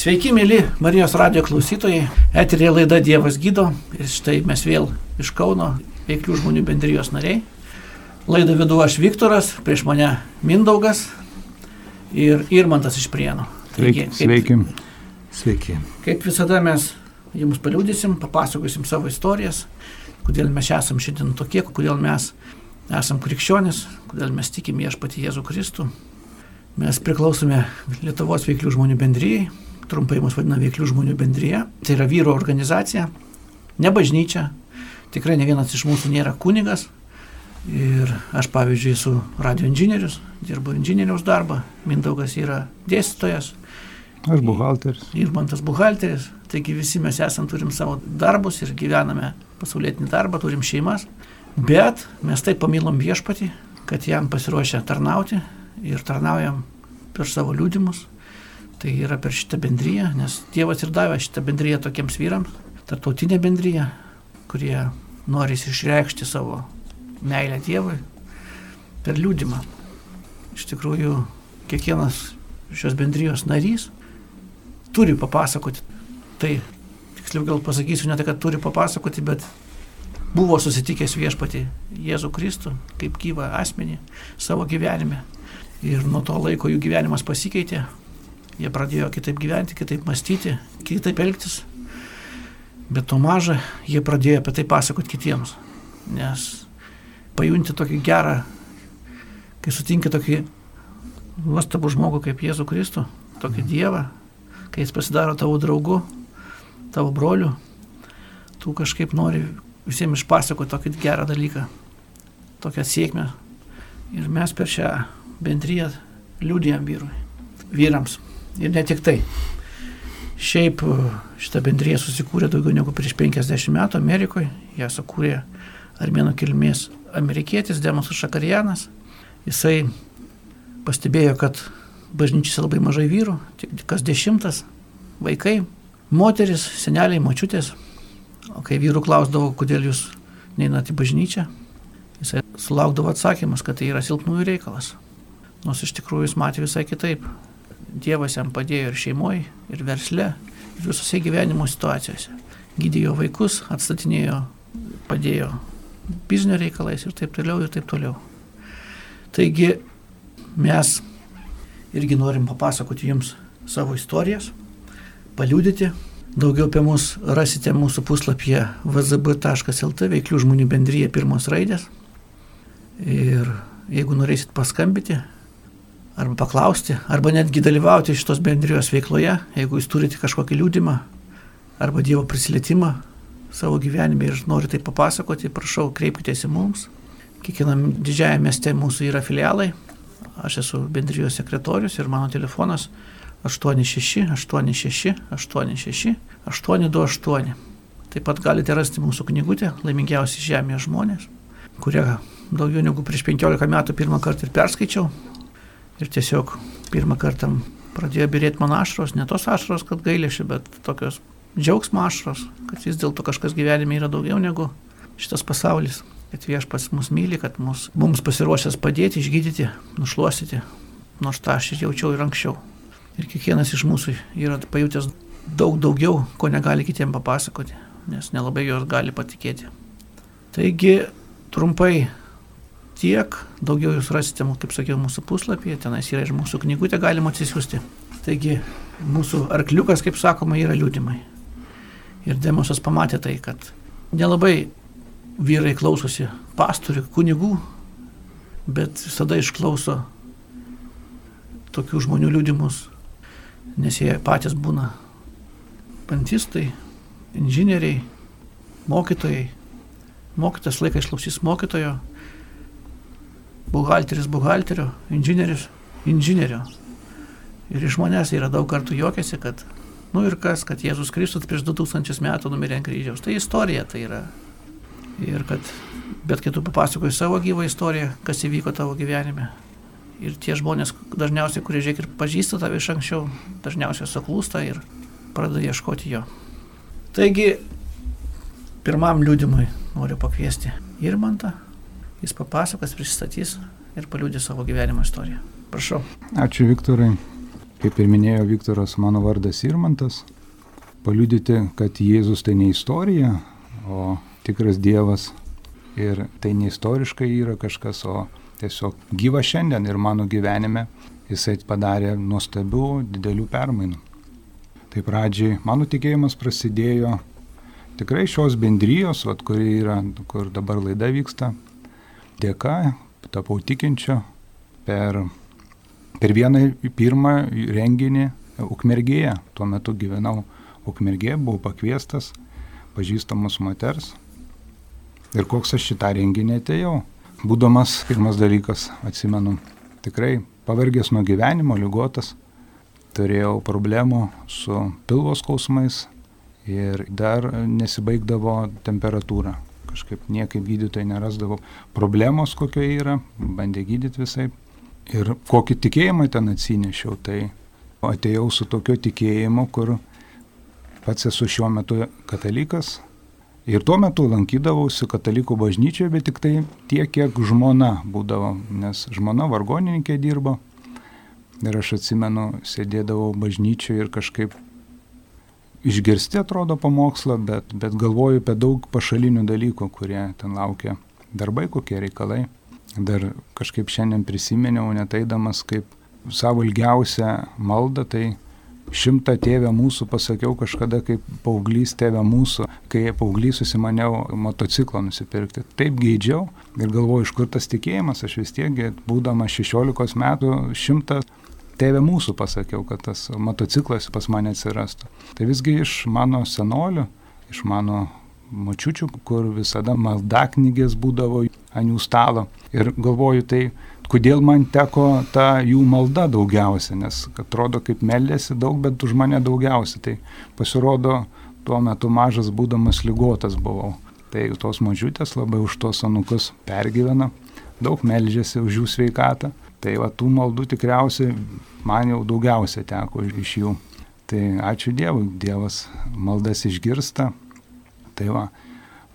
Sveiki, mėly Marijos radio klausytojai. Eterė laida Dievas gydo. Ir štai mes vėl iš Kauno, veiklių žmonių bendrijos nariai. Laidą vedu aš Viktoras, prieš mane Mindaugas ir Irmantas iš Prienų. Sveiki. kaip, Sveiki. Sveiki. kaip visada mes jums paliūdysim, papasakosim savo istorijas, kodėl mes esam šiandien tokie, kodėl mes esam krikščionis, kodėl mes tikim viešpatį Jėzų Kristų. Mes priklausome Lietuvos veiklių žmonių bendryjai, trumpai mus vadina veiklių žmonių bendryje. Tai yra vyro organizacija, ne bažnyčia. Tikrai ne vienas iš mūsų nėra kunigas. Ir aš, pavyzdžiui, esu radio inžinierius, dirbu inžinieriaus darbą, Mindaugas yra dėstytojas, Aš buhalteris. ir man tas buhalteris. Taigi visi mes esam, turim savo darbus ir gyvename pasaulietinį darbą, turim šeimas. Bet mes taip pamilom viešpatį, kad jam pasiruošę tarnauti ir tarnaujam per savo liūdimus. Tai yra per šitą bendryją, nes Dievas ir davė šitą bendryją tokiems vyrams, tarptautinė bendryja, kurie nori išreikšti savo meilę Dievui per liūdimą. Iš tikrųjų, kiekvienas šios bendrijos narys turi papasakoti. Tai tiksliau gal pasakysiu ne tai, kad turi papasakoti, bet buvo susitikęs viešpati Jėzų Kristų kaip gyvą asmenį savo gyvenime. Ir nuo to laiko jų gyvenimas pasikeitė. Jie pradėjo kitaip gyventi, kitaip mąstyti, kitaip elgtis. Bet to maža, jie pradėjo apie tai pasakoti kitiems. Nes pajunti tokį gerą, kai sutinki tokį nuostabų žmogų kaip Jėzų Kristų, tokį Dievą, kai jis pasidaro tavo draugu, tavo broliu, tu kažkaip nori visiems išpasakoti tokį gerą dalyką, tokią sėkmę. Ir mes per šią bendryją liūdėjom vyrui, vyrams. Ir ne tik tai. Šiaip e, šita bendryja susikūrė daugiau negu prieš 50 metų Amerikoje. Ją sukūrė armėnų kilmės amerikietis Demosas Šakarianas. Jisai pastebėjo, kad bažnyčiose labai mažai vyrų, tik kas dešimtas vaikai, moteris, seneliai, močiutės. O kai vyrų klausdavo, kodėl jūs neinate į bažnyčią, jisai sulaukdavo atsakymas, kad tai yra silpnųjų reikalas. Nors iš tikrųjų jis matė visai kitaip. Dievas jam padėjo ir šeimoje, ir versle, ir visose gyvenimo situacijose. Gydėjo vaikus, atstatinėjo, padėjo biznio reikalais ir taip toliau, ir taip toliau. Taigi mes irgi norim papasakoti jums savo istorijas, paliūdyti. Daugiau apie mus rasite mūsų puslapyje vzb.lt veiklių žmonių bendryje pirmos raidės. Ir jeigu norėsit paskambyti, arba paklausti, arba netgi dalyvauti šitos bendrijos veikloje, jeigu jūs turite kažkokį liūdimą, arba Dievo prisilietimą savo gyvenime ir norite tai papasakoti, prašau, kreipkitės į mums. Kiekvienam didžiajame mieste mūsų yra filialai. Aš esu bendrijos sekretorius ir mano telefonas 86 86 86 828. Taip pat galite rasti mūsų knygutę Laimingiausi žemėje žmonės, kurią daugiau negu prieš 15 metų pirmą kartą ir perskaičiau. Ir tiesiog pirmą kartą pradėjo birėti man ašros, ne tos ašros, kad gailėši, bet tokios džiaugsmo ašros, kad vis dėlto kažkas gyvenime yra daugiau negu šitas pasaulis kad viešpas mus myli, kad mus, mums pasiruošęs padėti, išgydyti, nušluostyti, nors tą aš jaučiau ir anksčiau. Ir kiekvienas iš mūsų yra pajutęs daug daugiau, ko negali kitiem papasakoti, nes nelabai jos gali patikėti. Taigi, trumpai tiek, daugiau jūs rasite, kaip sakiau, mūsų puslapyje, tenais yra ir mūsų knygutė galima atsisiųsti. Taigi, mūsų arkliukas, kaip sakoma, yra liūdimai. Ir Demosas pamatė tai, kad nelabai vyrai klausosi pastorių, kunigų, bet visada išklauso tokių žmonių liūdimus, nes jie patys būna pantistai, inžinieriai, mokytojai. Mokytas laiką išklausys mokytojo, buhalteris buhalterio, inžinierius inžinierio. Ir iš manęs yra daug kartų juokiasi, kad, nu ir kas, kad Jėzus Kristus prieš 2000 metų numirė ant kryžiaus. Tai istorija tai yra. Ir kad, bet kai tu papasakoji savo gyvą istoriją, kas įvyko tavo gyvenime. Ir tie žmonės, dažniausiai, kurie žiūrėk ir pažįsta tave iš anksčiau, dažniausiai suklūsta ir pradeda ieškoti jo. Taigi, pirmam liūdimui noriu pakviesti Irmantą. Jis papasakos, pristatys ir paliūdė savo gyvenimo istoriją. Prašau. Ačiū Viktorai. Kaip ir minėjo Viktoras, mano vardas Irmantas. Paliudyti, kad Jėzus tai ne istorija, o tikras Dievas. Ir tai ne istoriškai yra kažkas, o tiesiog gyva šiandien ir mano gyvenime jisai padarė nuostabių, didelių permainų. Tai pradžiai mano tikėjimas prasidėjo tikrai šios bendrijos, vat, kuri yra, kur dabar laida vyksta, dėka, tapau tikinčio per Per vieną pirmą renginį Ukmergėje, tuo metu gyvenau Ukmergėje, buvau pakviestas pažįstamos moters. Ir koks aš šitą renginį atėjau. Būdamas pirmas dalykas, atsimenu, tikrai pavargęs nuo gyvenimo, lygotas, turėjau problemų su pilvos skausmais ir dar nesibaigdavo temperatūra. Kažkaip niekaip gydytojai nerasdavo problemos, kokia yra, bandė gydyti visai. Ir kokį tikėjimą ten atsinešiau, tai atėjau su tokiu tikėjimu, kur pats esu šiuo metu katalikas. Ir tuo metu lankydavausi katalikų bažnyčioje, bet tik tai tiek, kiek žmona būdavo, nes žmona vargonininkė dirbo. Ir aš atsimenu, sėdėdavau bažnyčioje ir kažkaip išgirsti atrodo pamokslą, bet, bet galvoju apie daug pašalinių dalykų, kurie ten laukia darbai, kokie reikalai. Dar kažkaip šiandien prisiminiau, neteidamas kaip savo ilgiausią maldą, tai šimtą tėvę mūsų pasakiau kažkada kaip paauglys tėvę mūsų, kai paauglys susimaniau motociklą nusipirkti. Taip geidžiau ir galvoju, iš kur tas tikėjimas, aš vis tiek, būdamas 16 metų, šimtą tėvę mūsų pasakiau, kad tas motociklas pas mane atsirastų. Tai visgi iš mano senolių, iš mano mačiučių, kur visada maldaknygės būdavo ant jų stalo. Ir galvoju, tai kodėl man teko ta jų malda daugiausia, nes atrodo kaip meldėsi daug, bet už mane daugiausia. Tai pasirodo, tuo metu mažas būdamas lygotas buvau. Tai tos mažiutės labai už tos anukus pergyvena, daug meldžiasi už jų sveikatą. Tai va tų maldų tikriausiai man jau daugiausia teko iš jų. Tai ačiū Dievui, Dievas maldas išgirsta, Tai va,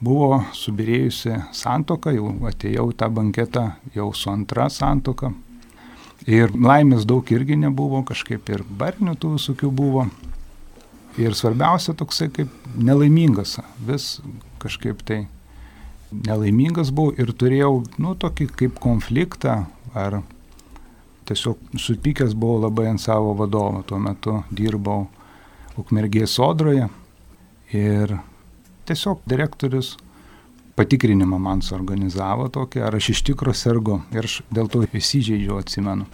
buvo subirėjusi santoka, jau atėjau tą banketą jau su antra santoka. Ir laimės daug irgi nebuvo, kažkaip ir barnių tų visokių buvo. Ir svarbiausia toksai kaip nelaimingas, vis kažkaip tai nelaimingas buvau ir turėjau, nu, tokį kaip konfliktą ar tiesiog supykęs buvau labai ant savo vadovo. Tuo metu dirbau Ukmergės sodroje ir tiesiog direktorius patikrinimą man suorganizavo tokį, ar aš iš tikro sergu ir aš dėl to įsižeidžiau, atsimenu.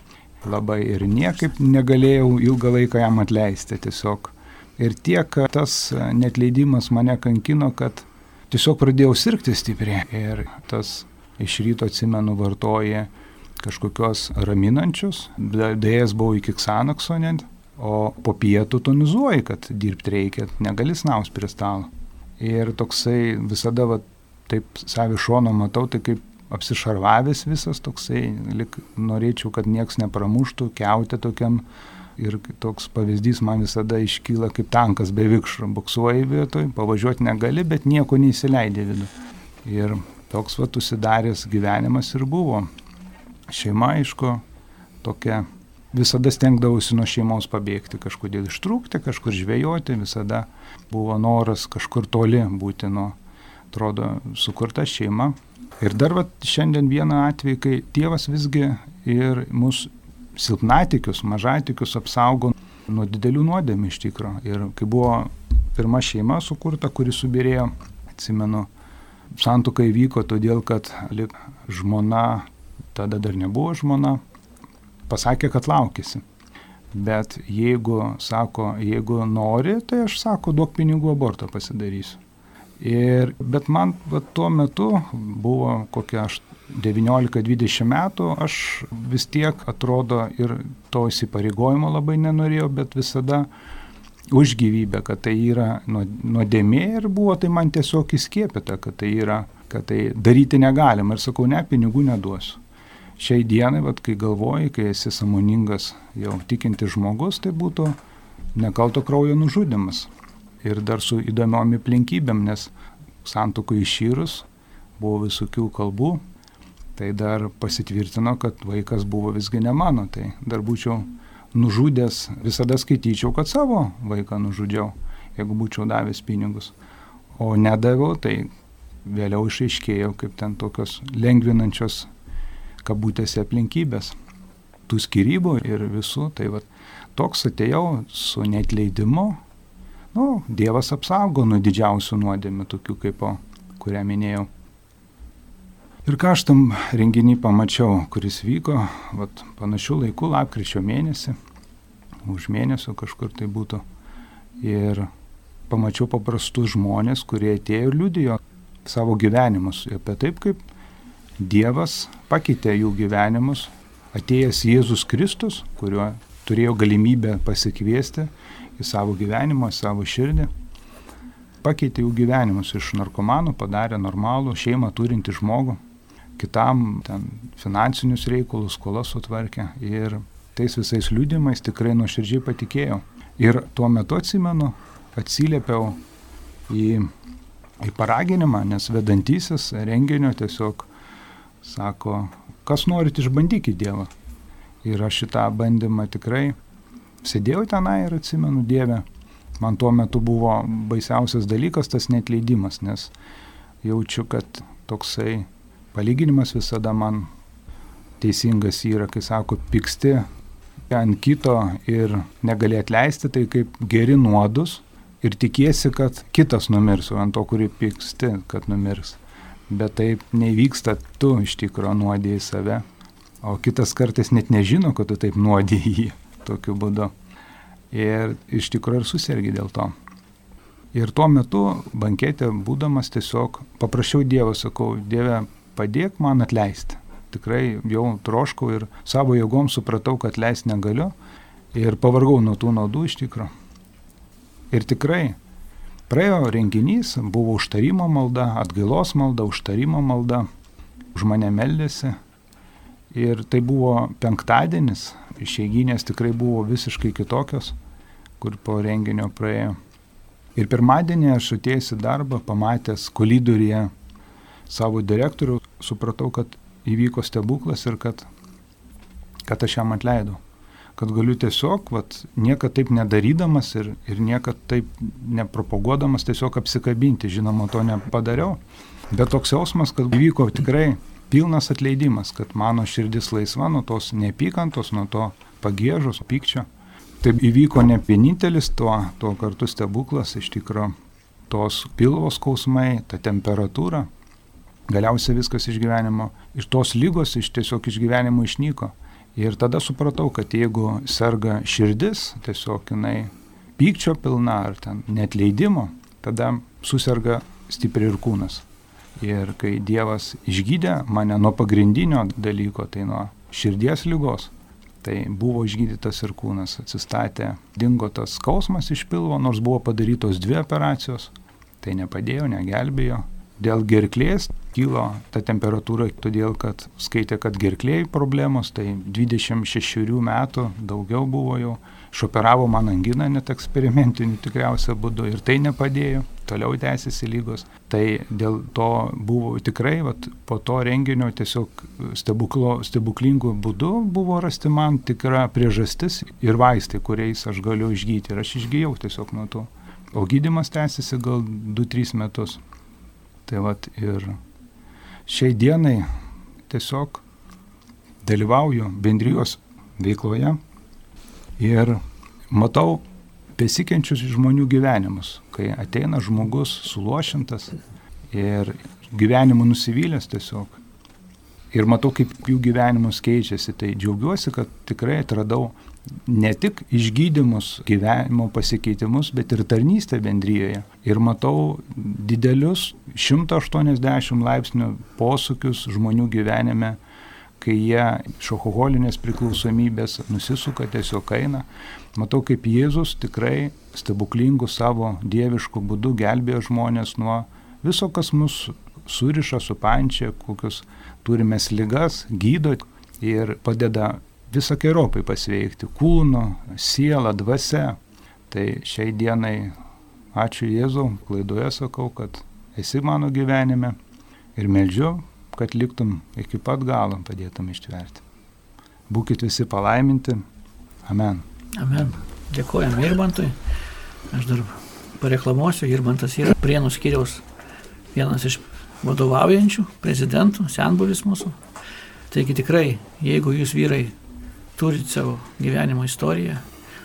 Labai ir niekaip negalėjau ilgą laiką jam atleisti tiesiog. Ir tiek tas netleidimas mane kankino, kad tiesiog pradėjau sirgti stipriai. Ir tas iš ryto atsimenu vartoja kažkokios raminančius, dėjęs buvau iki Xanaxo net, o po pietų tonizuoji, kad dirbti reikia, negali snaus prie stalo. Ir toksai visada va, taip savi šono matau, tai kaip apsišarvavęs visas toksai, lik norėčiau, kad nieks nepramuštų, keutė tokiam. Ir toks pavyzdys man visada iškyla kaip tankas be vikšro, buksuoji vietoj, pavažiuoti negali, bet nieko neįsileidė vidų. Ir toks va susidaręs gyvenimas ir buvo. Šeima, aišku, tokia visada stengdavausi nuo šeimos pabėgti, kažkodėl ištrūkti, kažkur žvejoti, visada buvo noras kažkur toli būti nuo, atrodo, sukurta šeima. Ir dar va, šiandien vieną atvejį, kai tėvas visgi ir mūsų silpnatikius, mažatikius apsaugo nuo didelių nuodėmė iš tikro. Ir kai buvo pirma šeima sukurta, kuri subirėjo, atsimenu, santuokai vyko todėl, kad žmona, tada dar nebuvo žmona, pasakė, kad laukėsi. Bet jeigu, sako, jeigu nori, tai aš sako, duok pinigų abortą pasidarysiu. Ir, bet man va, tuo metu buvo kokie 19-20 metų, aš vis tiek atrodo ir to įsipareigojimo labai nenorėjau, bet visada už gyvybę, kad tai yra nuodėmė ir buvo tai man tiesiog įskiepita, kad tai yra, kad tai daryti negalima. Ir sakau, ne, pinigų neduosiu šiai dienai, vat, kai galvoji, kai esi samoningas jau tikinti žmogus, tai būtų nekalto kraujo nužudimas. Ir dar su įdomiom aplinkybėm, nes santokų išyrus buvo visokių kalbų, tai dar pasitvirtino, kad vaikas buvo visgi ne mano, tai dar būčiau nužudęs, visada skaityčiau, kad savo vaiką nužudžiau, jeigu būčiau davęs pinigus. O nedaviau, tai vėliau išaiškėjo kaip ten tokios lengvinančios kabutėse aplinkybės. Tų skirybų ir visų, tai va toks atėjau su netleidimu. Nu, Dievas apsaugo nuo didžiausių nuodėmių, tokių kaip po, kurią minėjau. Ir ką aš tam renginį pamačiau, kuris vyko, vat, panašių laikų, lapkričio mėnesį, už mėnesio kažkur tai būtų. Ir pamačiau paprastus žmonės, kurie atėjo ir liudijo savo gyvenimus apie taip, kaip Dievas pakeitė jų gyvenimus, atėjęs Jėzus Kristus, kuriuo turėjo galimybę pasikviesti į savo gyvenimą, į savo širdį, pakeitė jų gyvenimus iš narkomanų, padarė normalų šeimą turinti žmogų, kitam ten finansinius reikalus, skolas sutvarkė ir tais visais liūdimais tikrai nuoširdžiai patikėjau. Ir tuo metu atsimenu, atsiliepiau į, į paraginimą, nes vedantysis renginio tiesiog sako, kas norit išbandykit Dievą. Ir aš šitą bandymą tikrai sėdėjau tenai ir atsimenu Dievę. Man tuo metu buvo baisiausias dalykas tas netleidimas, nes jaučiu, kad toksai palyginimas visada man teisingas yra, kai sako, piksti ant kito ir negali atleisti, tai kaip geri nuodus ir tikiesi, kad kitas numirs, o ant to, kurį piksti, kad numirs bet taip nevyksta, tu iš tikrųjų nuodėjai save, o kitas kartais net nežino, kad tu taip nuodėjai jį tokiu būdu. Ir iš tikrųjų ir susirgi dėl to. Ir tuo metu banketė būdamas tiesiog paprašiau Dievo, sakau, Dieve, padėk man atleisti. Tikrai jau troškau ir savo jėgom supratau, kad leisti negaliu ir pavargau nuo tų naudų iš tikrųjų. Ir tikrai Praėjo renginys, buvo užtarimo malda, atgailos malda, užtarimo malda, už mane meldėsi. Ir tai buvo penktadienis, išeiginės tikrai buvo visiškai kitokios, kur po renginio praėjo. Ir pirmadienį aš atėjęs į darbą, pamatęs kolidoriuje savo direktorių, supratau, kad įvyko stebuklas ir kad, kad aš jam atleidau kad galiu tiesiog, vat, niekad taip nedarydamas ir, ir niekad taip nepropaguodamas tiesiog apsikabinti. Žinoma, to nepadariau. Bet toks jausmas, kad vyko tikrai pilnas atleidimas, kad mano širdis laisva nuo tos neapykantos, nuo to pagėžos, pykčio. Taip įvyko ne vienintelis tuo, tuo kartu stebuklas, iš tikrųjų tos pilvos skausmai, ta temperatūra, galiausiai viskas iš gyvenimo, iš tos lygos, iš tiesiog iš gyvenimo išnyko. Ir tada supratau, kad jeigu serga širdis, tiesiog jinai pykčio pilna ar ten netleidimo, tada susirga stipriai ir kūnas. Ir kai Dievas išgydė mane nuo pagrindinio dalyko, tai nuo širdies lygos, tai buvo išgydytas ir kūnas, atsistatė, dingo tas skausmas iš pilvo, nors buvo padarytos dvi operacijos, tai nepadėjo, negelbėjo, Dėl gerklės kilo ta temperatūra, todėl kad skaitė, kad gerklėjai problemos, tai 26 metų daugiau buvo jau, šoperavo man anginą net eksperimentiniu tikriausia būdu ir tai nepadėjo, toliau tęsiasi lygos. Tai dėl to buvo tikrai, vat, po to renginio tiesiog stebuklo, stebuklingų būdų buvo rasti man tikra priežastis ir vaistai, kuriais aš galiu išgyti ir aš išgyjau tiesiog nuo to. O gydimas tęsiasi gal 2-3 metus. Tai vat ir šiai dienai tiesiog dalyvauju bendrijos veikloje ir matau besikenčius žmonių gyvenimus, kai ateina žmogus suluošintas ir gyvenimu nusivylęs tiesiog. Ir matau, kaip jų gyvenimus keičiasi. Tai džiaugiuosi, kad tikrai atradau ne tik išgydymus, gyvenimo pasikeitimus, bet ir tarnystę bendryjoje. Ir matau didelius 180 laipsnių posūkius žmonių gyvenime, kai jie iš alkoholinės priklausomybės nusisuka, tiesiog eina. Matau, kaip Jėzus tikrai stebuklingų savo dieviškų būdų gelbėjo žmonės nuo viso, kas mus suriša, supančia, kokius turime lygas, gydo ir padeda visokiojopai pasveikti kūno, sielą, dvasia. Tai šiai dienai ačiū Jėzau, klaidoje sakau, kad esi mano gyvenime ir meldžiu, kad liktum iki pat galo padėtum ištverti. Būkit visi palaiminti Amen. Amen. Dėkojam Irbantui. Aš dar pareklamuosiu, Irbantas yra Prienų skyriaus vienas iš vadovaujančių prezidentų, senbuvis mūsų. Taigi tikrai, jeigu jūs vyrai turite savo gyvenimo istoriją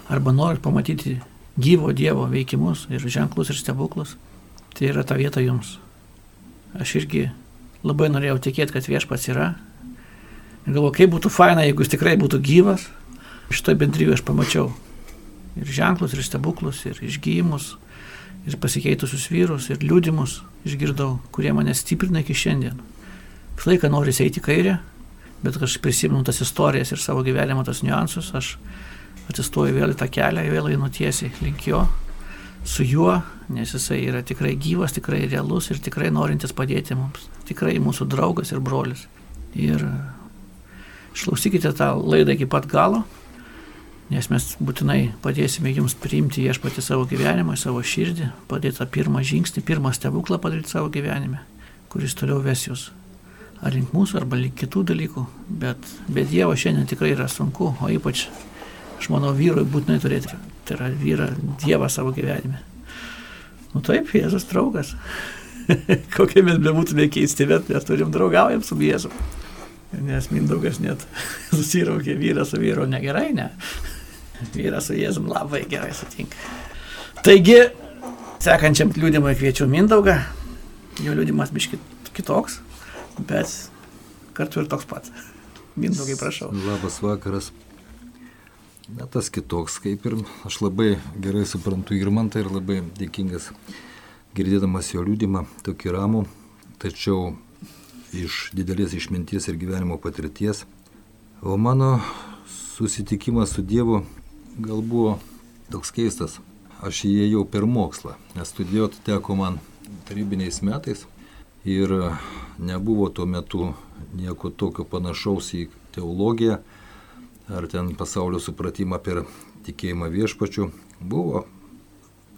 arba norit pamatyti gyvo Dievo veikimus ir ženklus ir stebuklus, tai yra ta vieta jums. Aš irgi labai norėjau tikėti, kad viešpats yra. Ir galvoju, kaip būtų faina, jeigu jis tikrai būtų gyvas. Šitoje bendryje aš pamačiau ir ženklus, ir stebuklus, ir išgyjimus, ir pasikeitusius vyrus, ir liūdimus išgirdau, kurie mane stiprina iki šiandien. Visą laiką noriu eiti kairę, bet aš prisimenu tas istorijas ir savo gyvenimo tas niuansus, aš atsistoju vėl į tą kelią, vėl einu tiesiai link jo, su juo, nes jisai yra tikrai gyvas, tikrai realus ir tikrai norintis padėti mums, tikrai mūsų draugas ir brolis. Ir išklausykite tą laidą iki pat galo, nes mes būtinai padėsime jums priimti viešpatį savo gyvenimą, savo širdį, padėti tą pirmą žingsnį, pirmą stebuklą padaryti savo gyvenime, kuris toliau ves jūs. Ar link mūsų, arba link kitų dalykų, bet be Dievo šiandien tikrai yra sunku, o ypač, aš manau, vyrui būtinai turėti, tai yra vyrą Dievą savo gyvenime. Nu taip, Jėzus draugas. Kokie mes bebūtume keisti, bet mes turim draugaujam su Jėzu. Nes Mindaugas net susiraukė vyrą su vyru negerai, ne? Vyras su Jėzum labai gerai sutinka. Taigi, sekančiam liūdimui kviečiu Mindaugą. Jo liūdimas biškit kitoks, bet kartu ir toks pat. Mindaugai, prašau. Labas vakaras. Na, tas kitoks, kaip ir aš labai gerai suprantu Irmantą ir labai dėkingas girdėdamas jo liūdimą, tokį ramų, tačiau iš didelės išminties ir gyvenimo patirties. O mano susitikimas su Dievu gal buvo toks keistas. Aš įėjau per mokslą, nes studijuoti teko man tarybiniais metais ir nebuvo tuo metu nieko tokio panašaus į teologiją ar ten pasaulio supratimą per tikėjimą viešpačių. Buvo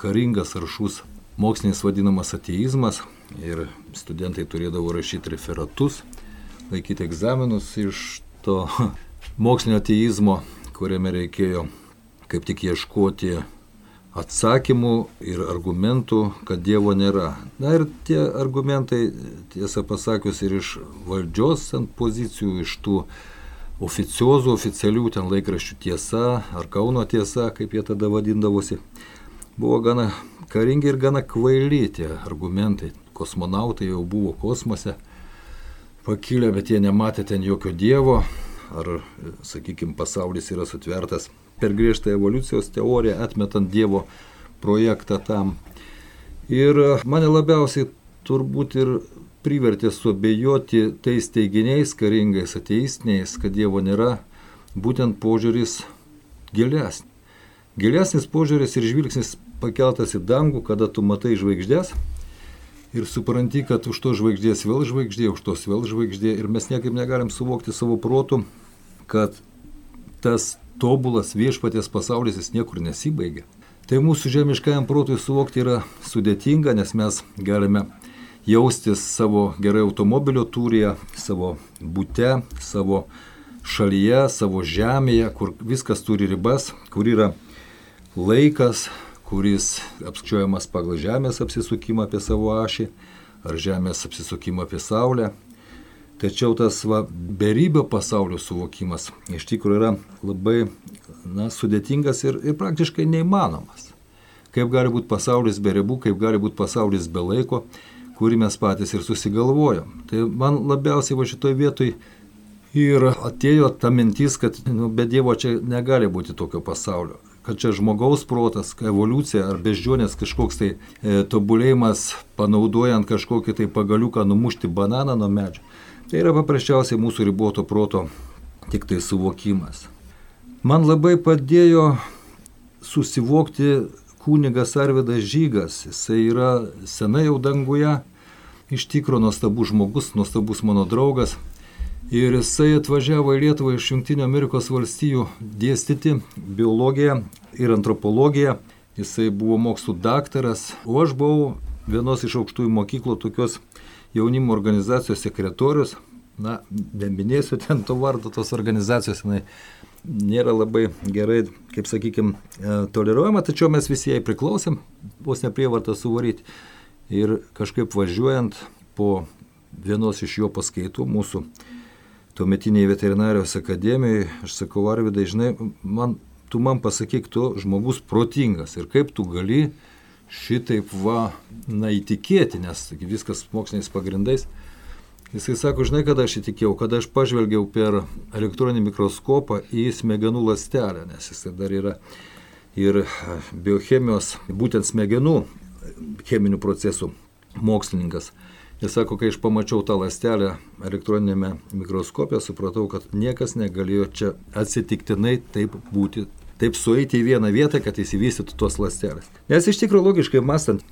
karingas aršus mokslinis vadinamas ateizmas ir studentai turėdavo rašyti referatus, laikyti egzaminus iš to mokslinio ateizmo, kuriame reikėjo kaip tik ieškoti atsakymų ir argumentų, kad Dievo nėra. Na ir tie argumentai, tiesą pasakius, ir iš valdžios ant pozicijų, iš tų oficiozų, oficialių ten laikraščių tiesa ar Kauno tiesa, kaip jie tada vadindavosi, buvo gana karingi ir gana kvaili tie argumentai. Kosmonautai jau buvo kosmose pakilę, bet jie nematė ten jokio dievo, ar, sakykime, pasaulis yra sutvertas per griežtą evoliucijos teoriją, atmetant dievo projektą tam. Ir mane labiausiai turbūt ir privertė suabejoti tais teiginiais karingais ateistiniais, kad Dievo nėra, būtent požiūris gilesnis. Gilesnis požiūris ir žvilgsnis pakeltas į dangų, kada tu matai žvaigždės ir supranti, kad už to žvaigždės vėl žvaigždė, už tos vėl žvaigždė ir mes niekaip negalim suvokti savo protų, kad tas tobulas viešpatės pasaulis jis niekur nesibaigia. Tai mūsų žemiškajam protui suvokti yra sudėtinga, nes mes galime jaustis savo gerai automobilio turėje, savo būte, savo šalyje, savo žemėje, kur viskas turi ribas, kur yra laikas, kuris apskaičiuojamas pagal Žemės apsisukimą apie savo ašį ar Žemės apsisukimą apie Saulę. Tačiau tas va, beribio pasaulio suvokimas iš tikrųjų yra labai na, sudėtingas ir, ir praktiškai neįmanomas. Kaip gali būti pasaulis be ribų, kaip gali būti pasaulis be laiko, kurį mes patys ir susigalvojom. Tai man labiausiai va šitoj vietoj ir atėjo ta mintis, kad nu, be Dievo čia negali būti tokio pasaulio kad čia žmogaus protas, evoliucija ar beždžionės kažkoks tai e, tobulėjimas, panaudojant kažkokį tai pagaliuką numušti bananą nuo medžio. Tai yra paprasčiausiai mūsų riboto proto tik tai suvokimas. Man labai padėjo susivokti kunigas Arvidas Žygas. Jisai yra senai jau danguje, iš tikro nuostabus žmogus, nuostabus mano draugas. Ir jisai atvažiavo į Lietuvą iš Junktinio Amerikos valstijų dėstyti biologiją ir antropologiją. Jisai buvo mokslų daktaras, o aš buvau vienos iš aukštųjų mokyklų tokios jaunimo organizacijos sekretorius. Na, neminėsiu ten to vardo tos organizacijos, jinai nėra labai gerai, kaip sakykime, toleruojama, tačiau mes visi jai priklausėm, vos neprievartą suvaryti. Ir kažkaip važiuojant po vienos iš jo paskaitų mūsų tuometiniai veterinarijos akademijoje, aš sakau, Arvidai, žinai, man, tu man pasakyk, tu žmogus protingas ir kaip tu gali šitaip va, na, įtikėti, nes viskas moksliniais pagrindais. Jisai sako, žinai, kada aš įtikėjau, kada aš pažvelgiau per elektroninį mikroskopą į smegenų lastelę, nes jisai dar yra ir biochemijos, būtent smegenų cheminių procesų mokslininkas. Jis sako, kai aš pamačiau tą lastelę elektroninėme mikroskopė, supratau, kad niekas negalėjo čia atsitiktinai taip būti taip sueiti į vieną vietą, kad įsivystytų tos lastelės. Nes iš tikrųjų logiškai mąstant,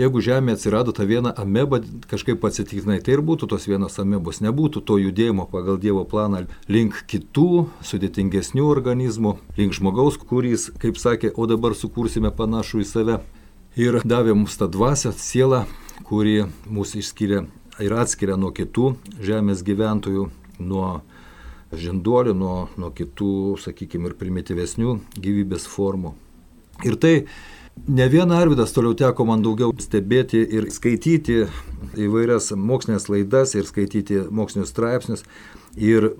jeigu Žemėje atsirado ta viena ameba kažkaip atsitiktinai, tai ir būtų tos vienos amebos, nebūtų to judėjimo pagal Dievo planą link kitų sudėtingesnių organizmų, link žmogaus, kuris, kaip sakė, o dabar sukursime panašų į save. Ir davė mums tą dvasę, sielą, kuri mūsų išskiria ir atskiria nuo kitų Žemės gyventojų, nuo žinduolių, nuo, nuo kitų, sakykime, ir primityvesnių gyvybės formų. Ir tai ne vieną Arvidas toliau teko man daugiau stebėti ir skaityti įvairias mokslinės laidas ir skaityti mokslinius straipsnius ir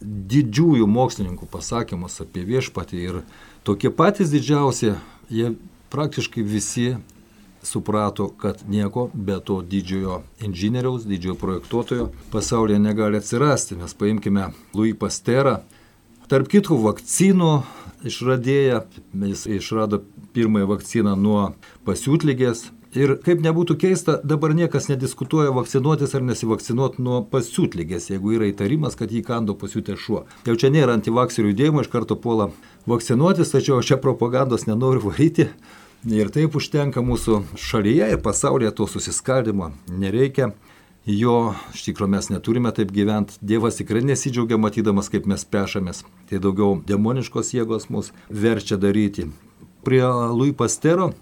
didžiųjų mokslininkų pasakymus apie viešpatį ir tokie patys didžiausi, jie praktiškai visi suprato, kad nieko be to didžiojo inžinieriaus, didžiojo projektuotojo pasaulyje negali atsirasti. Mes paimkime Louis Pasterą, tarp kitų vakcinų išradėją, jis išrado pirmąją vakciną nuo pasiūtlygės. Ir kaip nebūtų keista, dabar niekas nediskutuoja vakcinuotis ar nesivakcinuoti nuo pasiūtlygės, jeigu yra įtarimas, kad jį kando pasiūtė šuo. Jau čia nėra antivakserių judėjimo, iš karto puola vakcinuotis, tačiau aš čia propagandos nenoriu varyti. Ir taip užtenka mūsų šalyje ir pasaulyje to susiskaldimo. Nereikia jo, iš tikrųjų mes neturime taip gyventi. Dievas tikrai nesidžiaugia matydamas, kaip mes pešamės. Tai daugiau demoniškos jėgos mus verčia daryti. Prie Louis Pastero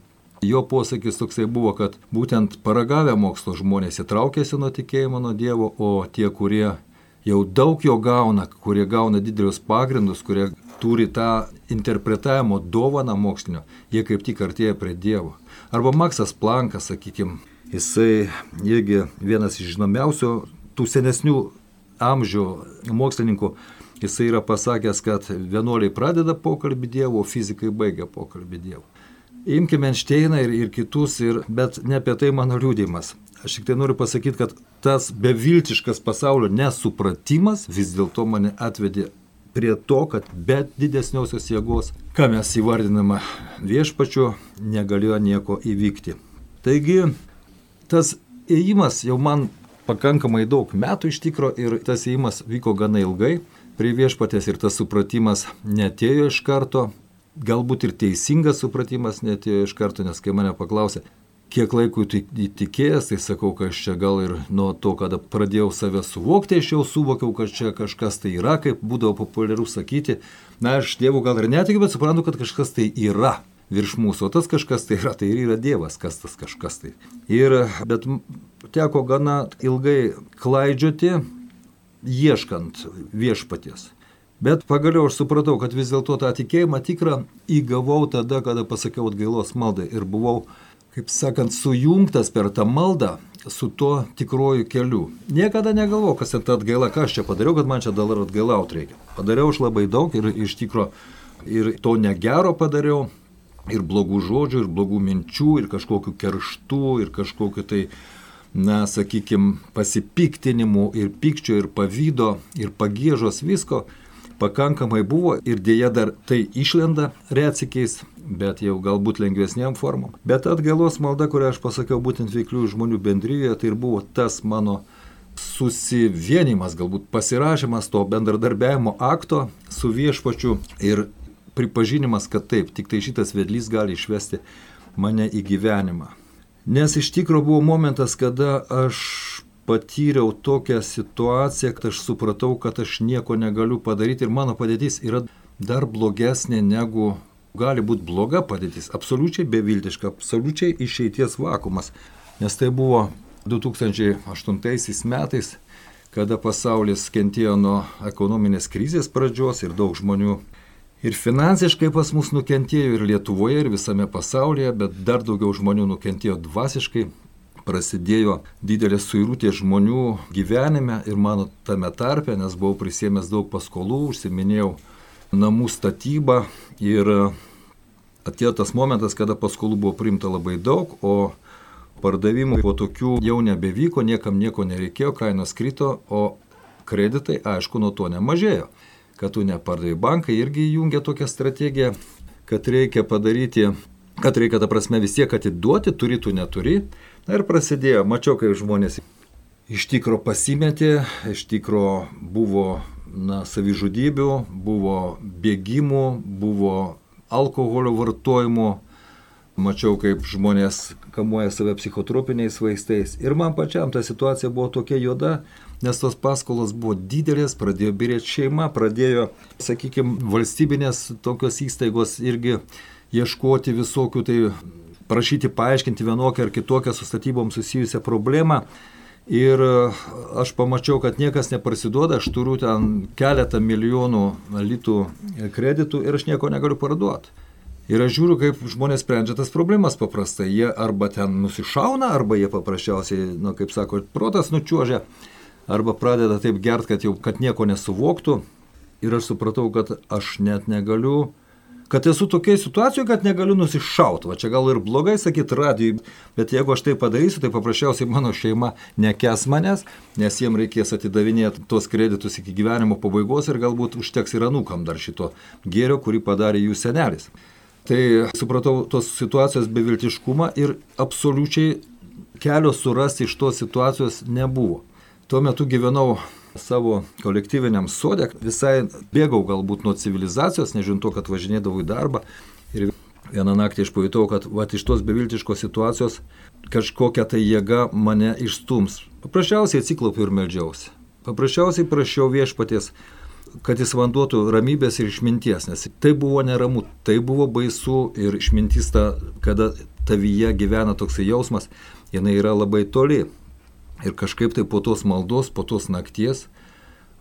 jo posakis toksai buvo, kad būtent paragavę mokslo žmonės įtraukėsi nuo tikėjimo nuo Dievo, o tie, kurie jau daug jo gauna, kurie gauna didelius pagrindus, kurie turi tą interpretavimo dovaną mokslinio, jie kaip tik artėja prie Dievo. Arba Maksas Plankas, sakykime, jisai irgi vienas iš žinomiausių tų senesnių amžių mokslininkų, jisai yra pasakęs, kad vienuoliai pradeda pokalbį Dievo, fizikai baigia pokalbį Dievo. Imkime Einšteiną ir, ir kitus, ir, bet ne apie tai mano liūdimas. Aš tik tai noriu pasakyti, kad tas beviltiškas pasaulio nesupratimas vis dėlto mane atvedė prie to, kad be didesniosios jėgos, ką mes įvardiname viešpačiu, negalėjo nieko įvykti. Taigi, tas ėjimas jau man pakankamai daug metų iš tikro ir tas ėjimas vyko gana ilgai prie viešpatės ir tas supratimas netėjo iš karto, galbūt ir teisingas supratimas netėjo iš karto, nes kai mane paklausė, kiek laiko įtikėjęs, tai sakau, kad aš čia gal ir nuo to, kada pradėjau save suvokti, aš jau suvokiau, kad čia kažkas tai yra, kaip būdavo populiaru sakyti. Na, aš Dievu gal ir netikiu, bet suprantu, kad kažkas tai yra virš mūsų, o tas kažkas tai yra, tai ir yra Dievas, kas tas kažkas tai. Ir, bet teko gana ilgai klaidžioti, ieškant viešpaties. Bet pagaliau aš supratau, kad vis dėlto tą tikėjimą tikrą įgavau tada, kada pasakiau atgailos maldą ir buvau kaip sakant, sujungtas per tą maldą su tuo tikruoju keliu. Niekada negalvojau, kas ten ta atgaila, ką aš čia padariau, kad man čia dabar atgailauti reikia. Padariau aš labai daug ir iš tikro ir to negero padariau, ir blogų žodžių, ir blogų minčių, ir kažkokių kerštų, ir kažkokių tai, na, sakykime, pasipiktinimų, ir pykčio, ir pavydo, ir pagėžos visko pakankamai buvo ir dėja dar tai išlenda reacikiais, bet jau galbūt lengvesniam formom. Bet atgailos malda, kurią aš pasakiau būtent veiklių žmonių bendryje, tai ir buvo tas mano susivienimas, galbūt pasirašymas to bendradarbiavimo akto su viešpačiu ir pripažinimas, kad taip, tik tai šitas vedlys gali išvesti mane į gyvenimą. Nes iš tikrųjų buvo momentas, kada aš patyriau tokią situaciją, kad aš supratau, kad aš nieko negaliu padaryti ir mano padėtis yra dar blogesnė negu gali būti bloga padėtis, absoliučiai beviltiška, absoliučiai išeities vakumas. Nes tai buvo 2008 metais, kada pasaulis kentėjo nuo ekonominės krizės pradžios ir daug žmonių ir finansiškai pas mus nukentėjo ir Lietuvoje, ir visame pasaulyje, bet dar daugiau žmonių nukentėjo dvasiškai. Prasidėjo didelės suirutės žmonių gyvenime ir mano tame tarpe, nes buvau prisėmęs daug paskolų, užsiminėjau namų statybą ir atėjo tas momentas, kada paskolų buvo priimta labai daug, o pardavimų po tokių jau nebevyko, niekam nieko nereikėjo, kainos krito, o kreditai aišku nuo to nemažėjo kad tu nepardavai. Bankai irgi įjungia tokią strategiją, kad reikia padaryti, kad reikia, ta prasme, vis tiek atiduoti, turi tu neturi. Na ir prasidėjo, mačiau, kai žmonės iš tikro pasimetė, iš tikro buvo na, savižudybių, buvo bėgimų, buvo alkoholio vartojimo, mačiau, kaip žmonės kamuoja save psichotropiniais vaistais. Ir man pačiam ta situacija buvo tokia juoda, nes tos paskolos buvo didelės, pradėjo birėti šeima, pradėjo, sakykime, valstybinės tokios įstaigos irgi ieškoti visokių, tai prašyti paaiškinti vienokią ar kitokią su statybom susijusią problemą. Ir aš pamačiau, kad niekas neprasiduoda, aš turiu ten keletą milijonų litų kreditų ir aš nieko negaliu parduoti. Ir aš žiūriu, kaip žmonės sprendžia tas problemas paprastai. Jie arba ten nusišauna, arba jie paprasčiausiai, na, kaip sako, protas nučiuožia arba pradeda taip gert, kad jau kad nieko nesuvoktų. Ir aš supratau, kad aš net negaliu, kad esu tokiai situacijoje, kad negaliu nusišauti. Va čia gal ir blogai sakyti radijui, bet jeigu aš tai padarysiu, tai paprasčiausiai mano šeima nekes manęs, nes jiem reikės atidavinėti tuos kreditus iki gyvenimo pabaigos ir galbūt užteks ir anūkam dar šito gėrio, kurį padarė jų senelis. Tai supratau tos situacijos beviltiškumą ir absoliučiai kelio surasti iš tos situacijos nebuvo. Tuo metu gyvenau savo kolektyviniam sodė, visai bėgau galbūt nuo civilizacijos, nežinau to, kad važinėdavau į darbą. Ir vieną naktį aš pajutau, kad va, iš tos beviltiškos situacijos kažkokia tai jėga mane išstums. Paprasčiausiai atsiklaupiu ir melžiausi. Paprasčiausiai prašiau viešpaties, kad jis vanduotų ramybės ir išminties, nes tai buvo neramu, tai buvo baisu ir išmintis, ta, kada tavyje gyvena toksai jausmas, jinai yra labai toli. Ir kažkaip tai po tos maldos, po tos nakties,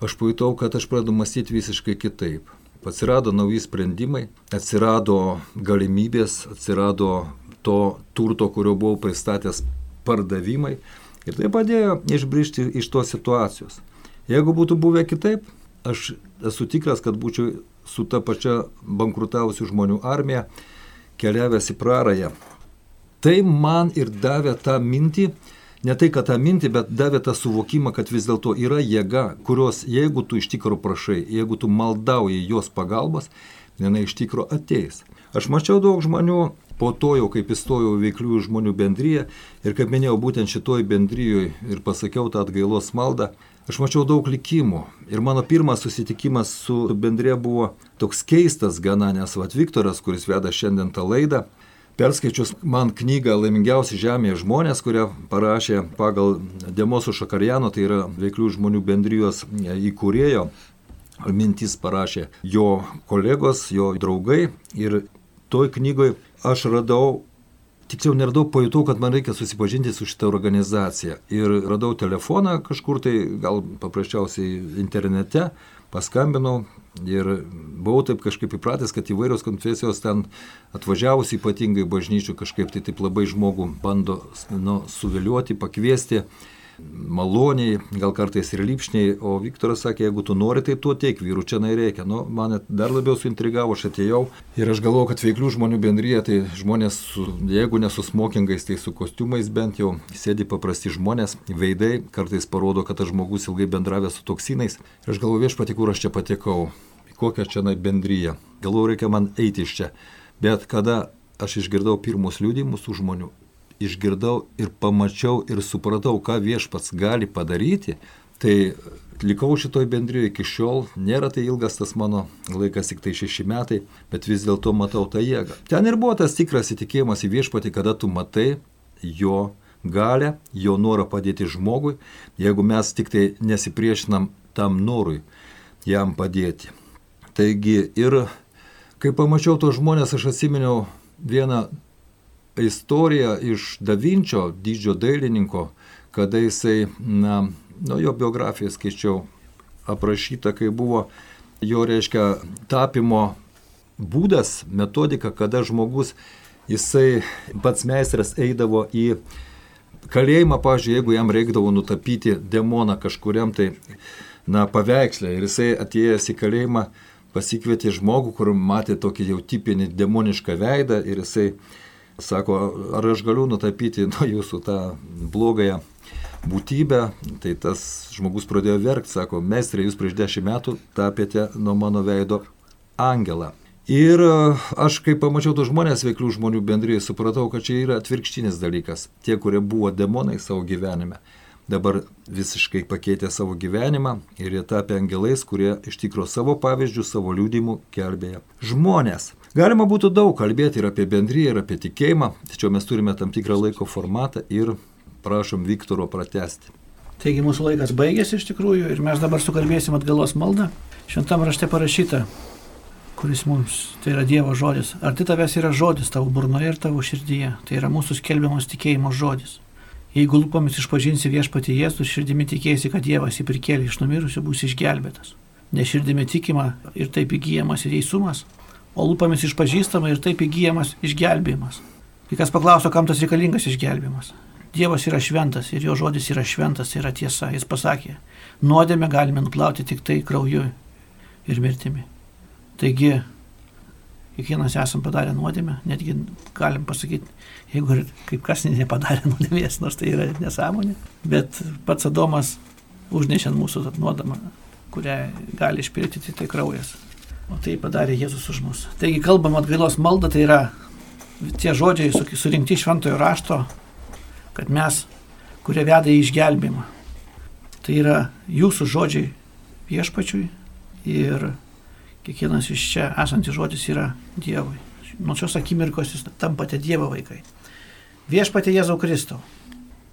aš pajutau, kad aš pradedu mąstyti visiškai kitaip. Atsirado nauji sprendimai, atsirado galimybės, atsirado to turto, kurio buvau pristatęs pardavimai. Ir tai padėjo išbrišti iš tos situacijos. Jeigu būtų buvę kitaip, aš esu tikras, kad būčiau su ta pačia bankrutavusių žmonių armija keliavęs į prarąją. Tai man ir davė tą mintį, ne tai, kad tą mintį, bet davė tą suvokimą, kad vis dėlto yra jėga, kurios jeigu tu iš tikrųjų prašai, jeigu tu maldauji jos pagalbos, jinai iš tikrųjų ateis. Aš mačiau daug žmonių po to jau, kaip įstojau veikliųjų žmonių bendryje ir kaip minėjau, būtent šitoj bendryjoje ir pasakiau tą atgailos maldą, aš mačiau daug likimų. Ir mano pirmas susitikimas su bendrė buvo toks keistas gana, nes Vat Viktoras, kuris veda šiandien tą laidą, Perskaičius man knygą Laimingiausi žemėje žmonės, kurią parašė pagal Demoso Šakarjano, tai yra veiklių žmonių bendrijos įkūrėjo, mintis parašė jo kolegos, jo draugai ir toj knygoje aš radau Tiksliau, neradau, pajutau, kad man reikia susipažinti su šitą organizaciją. Ir radau telefoną kažkur tai, gal paprasčiausiai internete, paskambinau ir buvau taip kažkaip įpratęs, kad įvairios konfesijos ten atvažiavus ypatingai bažnyčių kažkaip tai taip labai žmogų bando nu, suviliuoti, pakviesti maloniai, gal kartais ir lypšniai, o Viktoras sakė, jeigu tu nori, tai tuo teik, vyrų čia nereikia. Nu, mane dar labiau suintrigavo, aš atėjau ir aš galvoju, kad veiklių žmonių bendryje, tai žmonės, su, jeigu ne su smokingais, tai su kostiumais bent jau, sėdi paprasti žmonės, veidai, kartais parodo, kad tas žmogus ilgai bendravė su toksinais. Ir aš galvoju, viešpati, kur aš čia patekau, kokią čia bendryją. Galvoju, reikia man eiti iš čia. Bet kada aš išgirdau pirmus liūdimus tų žmonių, išgirdau ir pamačiau ir supratau, ką viešpats gali padaryti, tai likau šitoj bendrijoje iki šiol, nėra tai ilgas tas mano laikas, tik tai šeši metai, bet vis dėlto matau tą jėgą. Ten ir buvo tas tikras įtikėjimas į viešpatį, kada tu matai jo galę, jo norą padėti žmogui, jeigu mes tik tai nesipriešinam tam norui jam padėti. Taigi ir kai pamačiau tos žmonės, aš atsiminiau vieną istorija iš Davinčio, didžio dailininko, kada jisai na, nu, jo biografiją skaičiau aprašyta, kai buvo jo, reiškia, tapimo būdas, metodika, kada žmogus, jisai pats meistras eidavo į kalėjimą, pažiūrėjau, jeigu jam reikdavo nutapyti demoną kažkuriam tai, na, paveikslę. Ir jisai atėjęs į kalėjimą pasikvietė žmogų, kur matė tokį jau tipinį demonišką veidą ir jisai sako, ar aš galiu nutapyti nuo jūsų tą blogąją būtybę, tai tas žmogus pradėjo verkti, sako, meistrė, jūs prieš dešimt metų tapėte nuo mano veido angelą. Ir e, aš, kai pamačiau tos žmonės, veiklių žmonių bendrijai, supratau, kad čia yra atvirkštinis dalykas. Tie, kurie buvo demonai savo gyvenime, dabar visiškai pakeitė savo gyvenimą ir jie tapė angelais, kurie iš tikro savo pavyzdžių, savo liūdimų kelbėja žmonės. Galima būtų daug kalbėti ir apie bendryją, ir apie tikėjimą, tačiau mes turime tam tikrą laiko formatą ir prašom Viktoro pratesti. Taigi mūsų laikas baigėsi iš tikrųjų ir mes dabar sukalbėsim atgalos maldą. Šventam rašte parašyta, kuris mums, tai yra Dievo žodis. Ar tai tavęs yra žodis tavo burnoje ir tavo širdyje? Tai yra mūsų skelbiamas tikėjimo žodis. Jeigu lūpomis išpažinsi viešpatį Jėzų, širdimi tikėsi, kad Dievas jį prikėlė iš numirusių, bus išgelbėtas. Neširdimi tikima ir taip įgyjamas ir teisumas, o lūpomis išpažįstama ir taip įgyjamas išgelbėjimas. Kai kas paklauso, kam tas reikalingas išgelbėjimas. Dievas yra šventas ir jo žodis yra šventas, yra tiesa. Jis pasakė, nuodėmę galime nuplauti tik tai krauju ir mirtimi. Taigi, kiekvienas esam padarę nuodėmę, netgi galim pasakyti, jeigu ir kaip kas nepadarė nuodėmės, nors tai yra nesąmonė, bet pats Adomas užnešė mūsų nuodamą, kurią gali išpildyti tai kraujas. O tai padarė Jėzus už mus. Taigi kalbam atgailos maldą, tai yra tie žodžiai surinkti šventojo rašto, kad mes, kurie veda į išgelbimą, tai yra jūsų žodžiai viešpačiui ir Kiekvienas iš čia esantis žodis yra Dievui. Nuo šios akimirkos jūs tampate Dievo vaikai. Viešpatė Jėzau Kristau.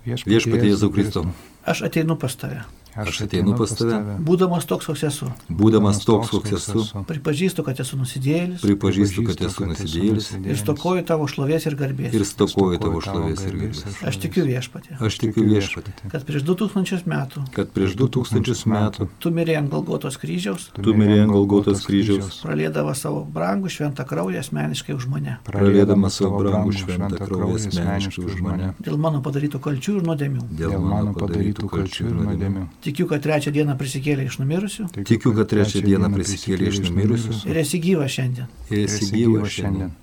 Viešpatė Jėzau Kristau. Aš ateinu pas tave. Aš ateinu pas tave. Būdamas toks, koks esu. Būdamas toks, koks esu. Pripažįstu, kad esu nusidėlis. Pripažįstu, kad esu nusidėlis. Ir stokoju tavo šlovės ir garbės. Ir stokoju tavo šlovės ir garbės. Aš tikiu viešpatė. Aš tikiu viešpatė. Kad prieš 2000 metų. Kad prieš 2000 metų. Tu mirė ant Galgotos kryžiaus. Tu mirė ant Galgotos kryžiaus. Pralėdama savo brangų šventą kraują asmeniškai už mane. Pralėdama savo brangų šventą kraują asmeniškai už mane. Dėl mano padarytų kalčių ir nuodėmių. Dėl mano padarytų kalčių ir nuodėmių. Tikiu, kad trečią dieną prisikėlė iš numirusių. Tikiu, kad trečią dieną prisikėlė iš numirusių. Ir esi gyvas šiandien. Ir esi gyvas šiandien.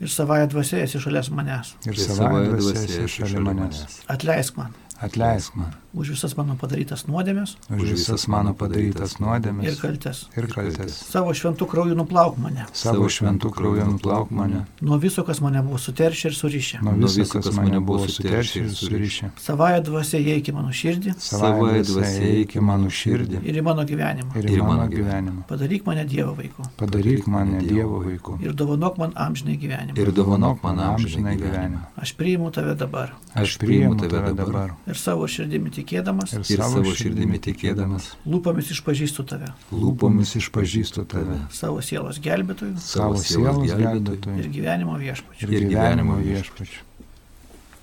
Ir savąją dvasę esi šalia manęs. Ir savąją dvasę esi šalia manęs. Atleisk man. Atleisk man. Už visas mano padarytas nuodėmės. Už visas mano padarytas nuodėmės. Ir kaltes. Ir kaltes. Savo šventų krauju nuplauk mane. Savo šventų krauju nuplauk mane. Nuo viso, kas mane buvo suteršę ir surišę. Nuo viso, kas mane buvo suteršę ir surišę. Savąją dvasę įeik į mano širdį. Savąją dvasę įeik į mano širdį. Ir į mano gyvenimą. Ir į mano gyvenimą. Padaryk mane Dievo vaiku. Padaryk mane Dievo vaiku. Ir dovanok man amžinai gyvenimą. Ir dovanok man amžinai gyvenimą. Aš priimu tave dabar. Aš priimu tave dabar. Ir savo širdimi tikėdamas. Ir savo širdimi tikėdamas. Lūpomis išpažįstu tave. Lūpomis išpažįstu tave. Savo sielos gelbėtojų. Savo sielos gelbėtojų. Ir gyvenimo viešpačių. Ir gyvenimo viešpačių.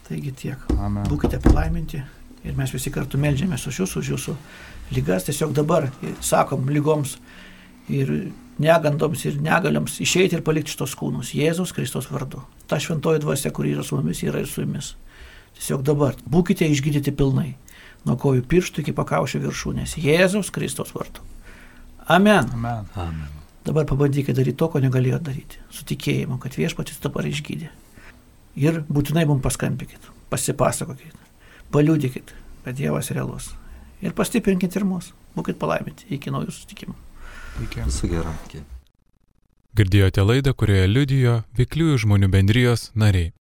Taigi tiek. Amen. Būkite palaiminti. Ir mes visi kartu melžiamės už jūsų, už jūsų lygas. Tiesiog dabar sakom lygoms ir negandoms ir negalioms išeiti ir palikti šitos kūnus. Jėzus Kristos vardu. Ta šventoji dvasia, kuri yra su mumis, yra ir su jumis. Tiesiog dabar būkite išgydyti pilnai nuo kojų pirštų iki pakaušio viršūnės. Jėzaus Kristos vardu. Amen. Amen. Amen. Dabar pabandykite daryti to, ko negalėjo daryti. Su tikėjimu, kad viešpatis dabar išgydė. Ir būtinai mums paskambinkit, pasipasakokit, paliūdikit, kad Dievas realus. Ir pastiprinkit ir mus. Būkit palaiminti iki naujų susitikimų. Visu geru. Girdėjote laidą, kurioje liudijo Vikliųjų žmonių bendrijos nariai.